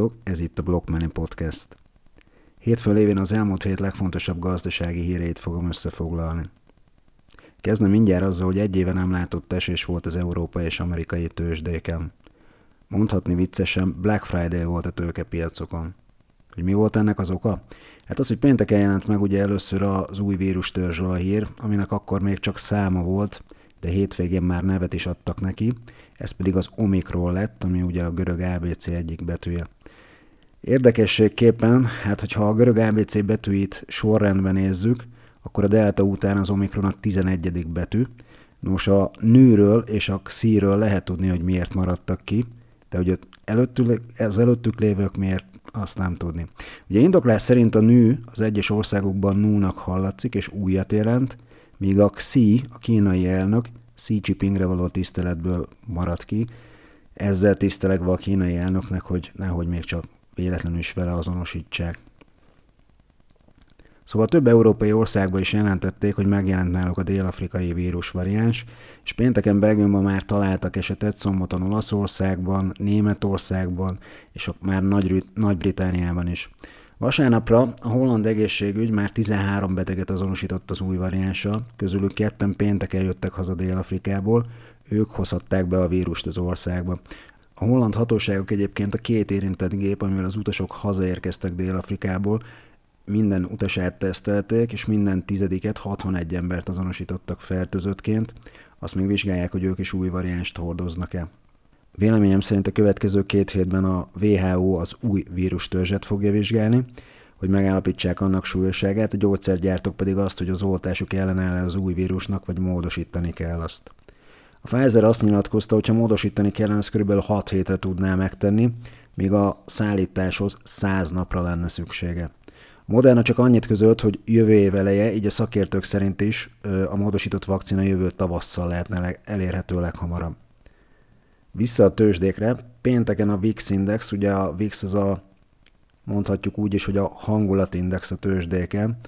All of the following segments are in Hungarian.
Sziasztok, ez itt a Blockmoney Podcast. Hétfő lévén az elmúlt hét legfontosabb gazdasági híreit fogom összefoglalni. Kezdem mindjárt azzal, hogy egy éve nem látott esés volt az európai és amerikai tőzsdéken. Mondhatni viccesen, Black Friday volt a tőkepiacokon. Hogy mi volt ennek az oka? Hát az, hogy pénteken jelent meg ugye először az új vírus a hír, aminek akkor még csak száma volt, de hétvégén már nevet is adtak neki, ez pedig az Omikron lett, ami ugye a görög ABC egyik betűje. Érdekességképpen, hát hogyha a görög ABC betűit sorrendben nézzük, akkor a delta után az Omikron a 11. betű. Nos, a nőről és a xíről lehet tudni, hogy miért maradtak ki, de hogy előttük, ez előttük lévők miért, azt nem tudni. Ugye indoklás szerint a nő az egyes országokban núnak hallatszik, és újat jelent, míg a Xi, a kínai elnök, Xi Jinpingre való tiszteletből maradt ki, ezzel tisztelegve a kínai elnöknek, hogy nehogy még csak véletlenül is vele azonosítsák. Szóval több európai országban is jelentették, hogy megjelent náluk a dél-afrikai vírusvariáns, és pénteken Belgiumban már találtak esetet, szombaton Olaszországban, Németországban, és már Nagy-Britániában is. Vasárnapra a holland egészségügy már 13 beteget azonosított az új variánssal, közülük ketten pénteken jöttek haza Dél-Afrikából, ők hozhatták be a vírust az országba. A holland hatóságok egyébként a két érintett gép, amivel az utasok hazaérkeztek Dél-Afrikából, minden utasát tesztelték, és minden tizediket 61 embert azonosítottak fertőzöttként. Azt még vizsgálják, hogy ők is új variánst hordoznak-e. Véleményem szerint a következő két hétben a WHO az új vírustörzset fogja vizsgálni, hogy megállapítsák annak súlyosságát, a gyógyszergyártók pedig azt, hogy az oltásuk ellenáll az új vírusnak, vagy módosítani kell azt. A Pfizer azt nyilatkozta, hogy ha módosítani kellene, az kb. 6 hétre tudná megtenni, míg a szállításhoz 100 napra lenne szüksége. Moderna csak annyit közölt, hogy jövő év eleje, így a szakértők szerint is a módosított vakcina jövő tavasszal lehetne elérhető leghamarabb. Vissza a tőzsdékre, pénteken a VIX index, ugye a VIX az a, mondhatjuk úgy is, hogy a hangulatindex a tőzsdéken,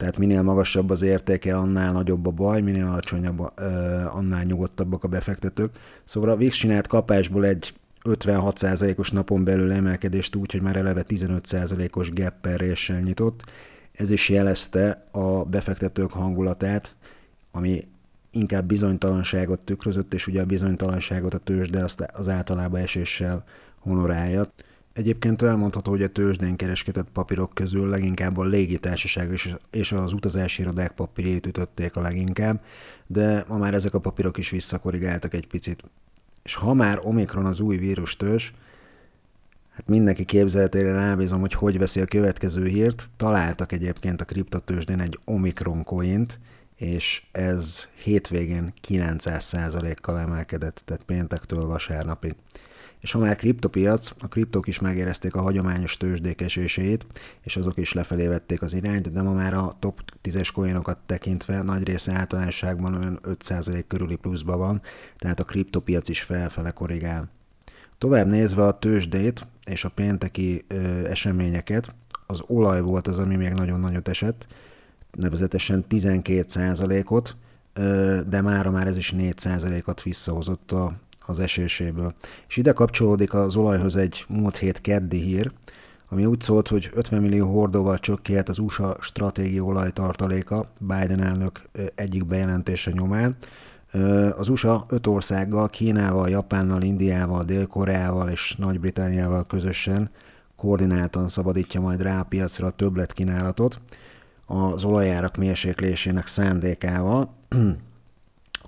tehát minél magasabb az értéke, annál nagyobb a baj, minél alacsonyabb, annál nyugodtabbak a befektetők. Szóval a VIX csinált kapásból egy 56%-os napon belül emelkedést úgy, hogy már eleve 15%-os gapperéssel nyitott. Ez is jelezte a befektetők hangulatát, ami inkább bizonytalanságot tükrözött, és ugye a bizonytalanságot a tőzsde az általában eséssel honorálja. Egyébként elmondható, hogy a tőzsdén kereskedett papírok közül leginkább a légitársaság és az utazási irodák papírjét ütötték a leginkább, de ma már ezek a papírok is visszakorrigáltak egy picit. És ha már Omikron az új vírus törzs, hát mindenki képzeletére rábízom, hogy hogy veszi a következő hírt. Találtak egyébként a kriptotőzsdén egy Omikron coint, és ez hétvégén 900%-kal emelkedett, tehát péntektől vasárnapig. És ha már kriptopiac, a kriptók is megérezték a hagyományos tőzsdék esését, és azok is lefelé vették az irányt, de ma már a top 10-es coinokat tekintve nagy része általánosságban olyan 5% körüli pluszban van, tehát a kriptopiac is felfele korrigál. Tovább nézve a tőzsdét és a pénteki ö, eseményeket, az olaj volt az, ami még nagyon nagyot esett, nevezetesen 12%-ot, de mára már ez is 4%-ot visszahozott a, az eséséből. És ide kapcsolódik az olajhoz egy múlt hét keddi hír, ami úgy szólt, hogy 50 millió hordóval csökkent az USA stratégiai olajtartaléka Biden elnök egyik bejelentése nyomán. Az USA öt országgal, Kínával, Japánnal, Indiával, Dél-Koreával és Nagy-Britániával közösen koordináltan szabadítja majd rá a piacra a többletkínálatot az olajárak mérséklésének szándékával.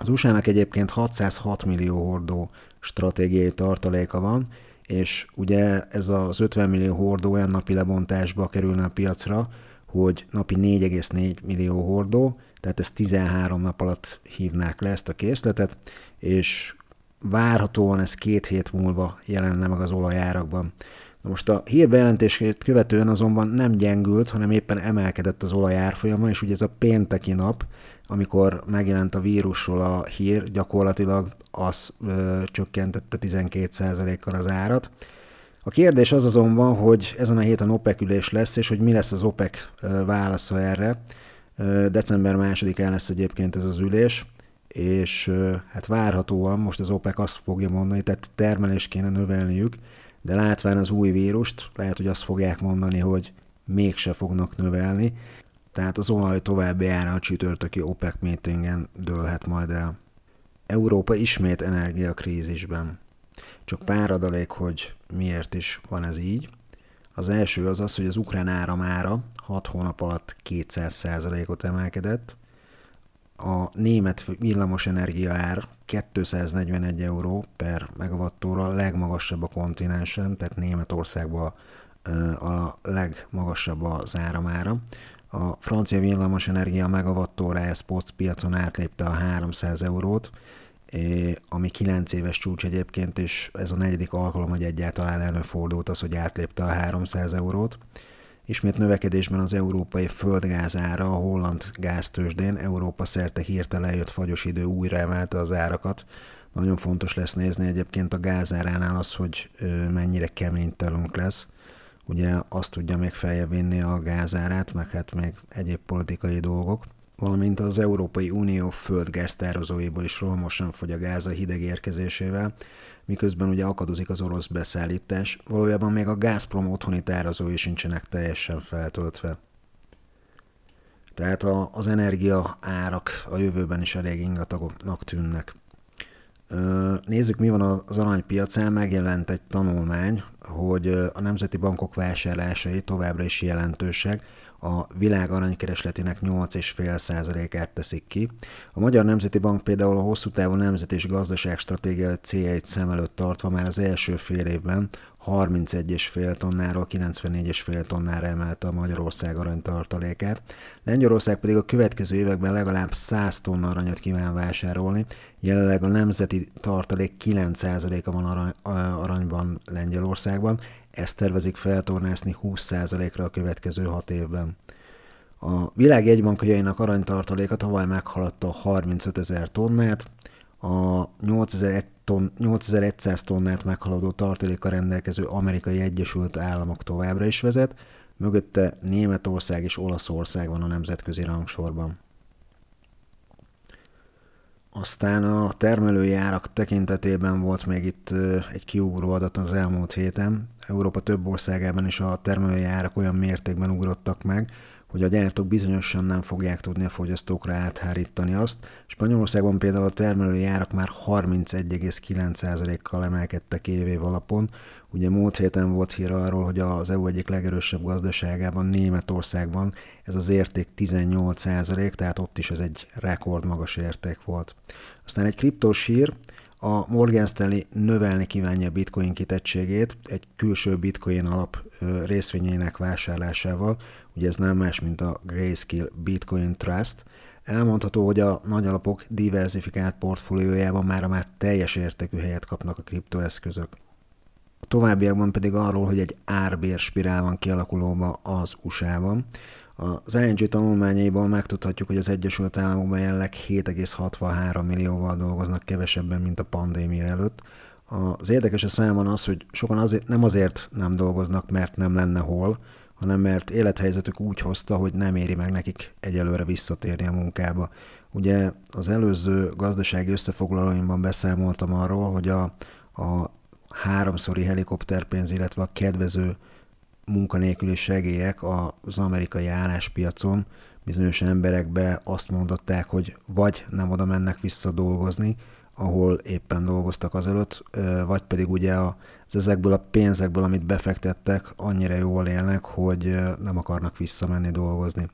Az USA-nak egyébként 606 millió hordó stratégiai tartaléka van, és ugye ez az 50 millió hordó olyan napi lebontásba kerülne a piacra, hogy napi 4,4 millió hordó, tehát ezt 13 nap alatt hívnák le ezt a készletet, és várhatóan ez két hét múlva jelenne meg az olajárakban. Na most a hír bejelentését követően azonban nem gyengült, hanem éppen emelkedett az olaj árfolyama, és ugye ez a pénteki nap, amikor megjelent a vírusról a hír, gyakorlatilag az ö, csökkentette 12%-kal az árat. A kérdés az azonban, hogy ezen a héten OPEC ülés lesz, és hogy mi lesz az OPEC válasza erre. December másodikán lesz egyébként ez az ülés, és hát várhatóan most az OPEC azt fogja mondani, tehát termelést kéne növelniük, De látván az új vírust, lehet, hogy azt fogják mondani, hogy mégse fognak növelni, tehát az olaj további ára a csütörtöki OPEC meetingen dőlhet majd el. Európa ismét energiakrízisben. Csak pár adalék, hogy miért is van ez így. Az első az az, hogy az ukrán áramára 6 hónap alatt 200%-ot emelkedett, a német villamos energia ár 241 euró per megawattóra, a legmagasabb a kontinensen, tehát Németországban a legmagasabb az áramára. A francia villamos energia megawattóra spot piacon átlépte a 300 eurót, ami 9 éves csúcs egyébként, és ez a negyedik alkalom, hogy egyáltalán előfordult az, hogy átlépte a 300 eurót. Ismét növekedésben az európai földgázára a holland gáztősdén Európa szerte hirtelen jött fagyos idő újra emelte az árakat. Nagyon fontos lesz nézni egyébként a gázáránál az, hogy mennyire kemény telünk lesz. Ugye azt tudja még feljebb vinni a gázárát, meg hát még egyéb politikai dolgok valamint az Európai Unió földgáztározóiból is rohamosan fogy a gáz a hideg érkezésével, miközben ugye akadozik az orosz beszállítás, valójában még a Gazprom otthoni tározói sincsenek teljesen feltöltve. Tehát a, az energia árak a jövőben is elég ingatagoknak tűnnek. Nézzük, mi van az aranypiacán. Megjelent egy tanulmány, hogy a nemzeti bankok vásárlásai továbbra is jelentősek, a világ aranykeresletének 8,5%-át teszik ki. A Magyar Nemzeti Bank például a hosszú távú nemzet és gazdaságstratégia céljait szem előtt tartva már az első fél évben 31,5 tonnáról 94,5 tonnára emelte a Magyarország aranytartalékát. Lengyelország pedig a következő években legalább 100 tonna aranyat kíván vásárolni. Jelenleg a nemzeti tartalék 9%-a van arany, aranyban Lengyelországban, ezt tervezik feltornászni 20%-ra a következő 6 évben. A világ jegybankjainak aranytartaléka tavaly meghaladta a 35 ezer tonnát, a 8100 tonnát meghaladó tartaléka rendelkező amerikai Egyesült Államok továbbra is vezet, mögötte Németország és Olaszország van a nemzetközi rangsorban. Aztán a termelői árak tekintetében volt még itt egy kiugró adat az elmúlt héten. Európa több országában is a termelői árak olyan mértékben ugrottak meg, hogy a gyártók bizonyosan nem fogják tudni a fogyasztókra áthárítani azt. Spanyolországban például a termelői árak már 31,9%-kal emelkedtek évév alapon. Ugye múlt héten volt hír arról, hogy az EU egyik legerősebb gazdaságában, Németországban ez az érték 18%, tehát ott is ez egy rekordmagas érték volt. Aztán egy kriptós hír, a Morgan Stanley növelni kívánja a bitcoin kitettségét egy külső bitcoin alap részvényeinek vásárlásával, ugye ez nem más, mint a Grayscale Bitcoin Trust. Elmondható, hogy a nagy alapok diversifikált portfóliójában már már teljes értékű helyet kapnak a kriptoeszközök. A továbbiakban pedig arról, hogy egy árbér spirál van kialakulóban az USA-ban. Az ING tanulmányaiból megtudhatjuk, hogy az Egyesült Államokban jelenleg 7,63 millióval dolgoznak kevesebben, mint a pandémia előtt. Az érdekes a számon az, hogy sokan azért, nem azért nem dolgoznak, mert nem lenne hol, hanem mert élethelyzetük úgy hozta, hogy nem éri meg nekik egyelőre visszatérni a munkába. Ugye az előző gazdasági összefoglalóimban beszámoltam arról, hogy a, a háromszori helikopterpénz, illetve a kedvező munkanélküli segélyek az amerikai álláspiacon bizonyos emberekbe azt mondották, hogy vagy nem oda mennek vissza dolgozni, ahol éppen dolgoztak azelőtt, vagy pedig ugye az ezekből a pénzekből, amit befektettek, annyira jól élnek, hogy nem akarnak visszamenni dolgozni.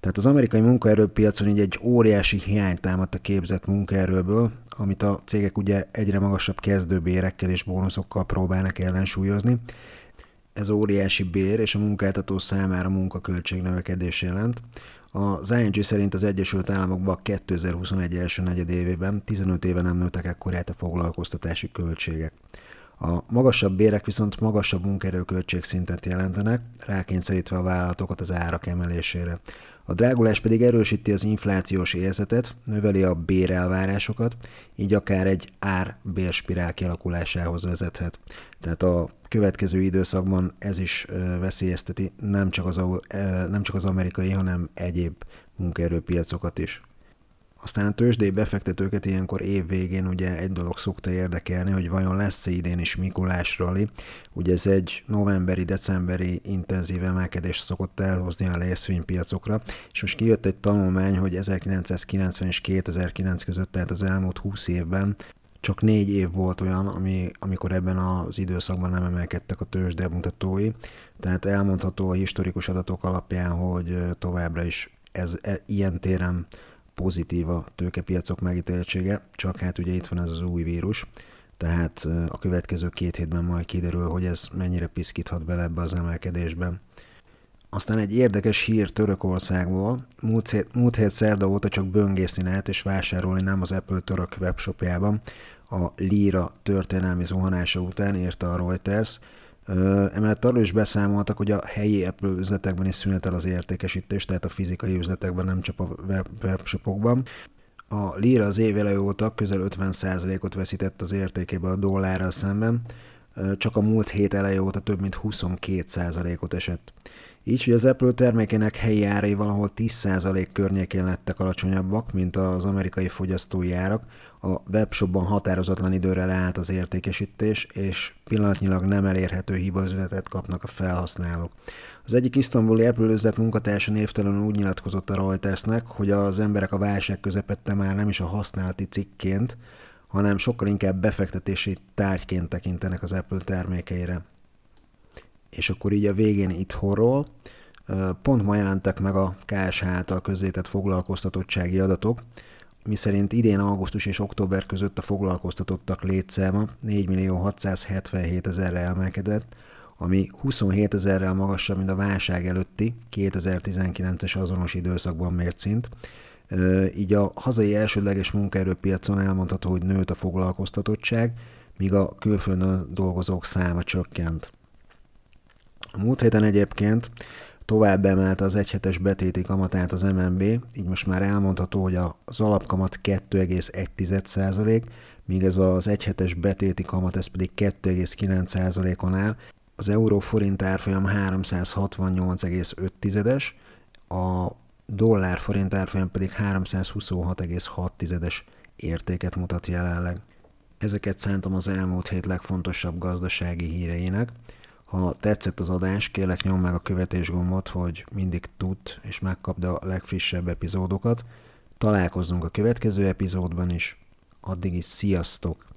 Tehát az amerikai munkaerőpiacon így egy óriási hiány támadt a képzett munkaerőből, amit a cégek ugye egyre magasabb kezdőbérekkel és bónuszokkal próbálnak ellensúlyozni, ez óriási bér és a munkáltató számára munkaköltség növekedés jelent. Az ING szerint az Egyesült Államokban 2021 első negyedévében 15 éve nem nőttek ekkorát a foglalkoztatási költségek. A magasabb bérek viszont magasabb munkaerőköltségszintet jelentenek, rákényszerítve a vállalatokat az árak emelésére. A drágulás pedig erősíti az inflációs érzetet, növeli a bérelvárásokat, így akár egy ár-bérspirál kialakulásához vezethet. Tehát a következő időszakban ez is veszélyezteti nem csak az, nem csak az amerikai, hanem egyéb munkaerőpiacokat is. Aztán a tőzsdei befektetőket ilyenkor év végén ugye egy dolog szokta érdekelni, hogy vajon lesz-e idén is Mikulás rally. Ugye ez egy novemberi-decemberi intenzív emelkedés szokott elhozni a részvénypiacokra, és most kijött egy tanulmány, hogy 1990 és 2009 között, tehát az elmúlt 20 évben csak négy év volt olyan, ami, amikor ebben az időszakban nem emelkedtek a tőzsde mutatói, tehát elmondható a historikus adatok alapján, hogy továbbra is ez e, ilyen téren pozitív a tőkepiacok megítéltsége, csak hát ugye itt van ez az új vírus, tehát a következő két hétben majd kiderül, hogy ez mennyire piszkíthat bele ebbe az emelkedésbe. Aztán egy érdekes hír Törökországból. Múlt, hét, múlt hét szerda óta csak böngészni lehet és vásárolni nem az Apple török webshopjában. A Lira történelmi zuhanása után írta a Reuters. Emellett arról is beszámoltak, hogy a helyi Apple üzletekben is szünetel az értékesítés, tehát a fizikai üzletekben, nem csak a web, webshopokban. A lira az év óta közel 50%-ot veszített az értékébe a dollárral szemben, csak a múlt hét eleje óta több mint 22%-ot esett. Így, hogy az Apple termékének helyi árai valahol 10% környékén lettek alacsonyabbak, mint az amerikai fogyasztói árak, a webshopban határozatlan időre leállt az értékesítés, és pillanatnyilag nem elérhető hibaüzenetet kapnak a felhasználók. Az egyik isztambuli Apple munkatársa névtelenül úgy nyilatkozott a Reutersnek, hogy az emberek a válság közepette már nem is a használati cikként, hanem sokkal inkább befektetési tárgyként tekintenek az Apple termékeire. És akkor így a végén itthonról, pont ma jelentek meg a KSH által közzétett foglalkoztatottsági adatok, miszerint idén augusztus és október között a foglalkoztatottak létszáma 4 millió 677 ezerre emelkedett, ami 27 ezerrel magasabb, mint a válság előtti 2019-es azonos időszakban mért szint. Így a hazai elsődleges munkaerőpiacon elmondható, hogy nőtt a foglalkoztatottság, míg a külföldön dolgozók száma csökkent. A múlt héten egyébként tovább emelte az egyhetes betéti kamatát az MNB, így most már elmondható, hogy az alapkamat 2,1%, míg ez az egyhetes betéti kamat, ez pedig 2,9%-on áll. Az euró-forint árfolyam 368,5-es, a dollár-forint árfolyam pedig 326,6-es értéket mutat jelenleg. Ezeket szántam az elmúlt hét legfontosabb gazdasági híreinek. Ha tetszett az adás, kérlek nyom meg a követés gombot, hogy mindig tud és megkapd a legfrissebb epizódokat. Találkozunk a következő epizódban is. Addig is sziasztok!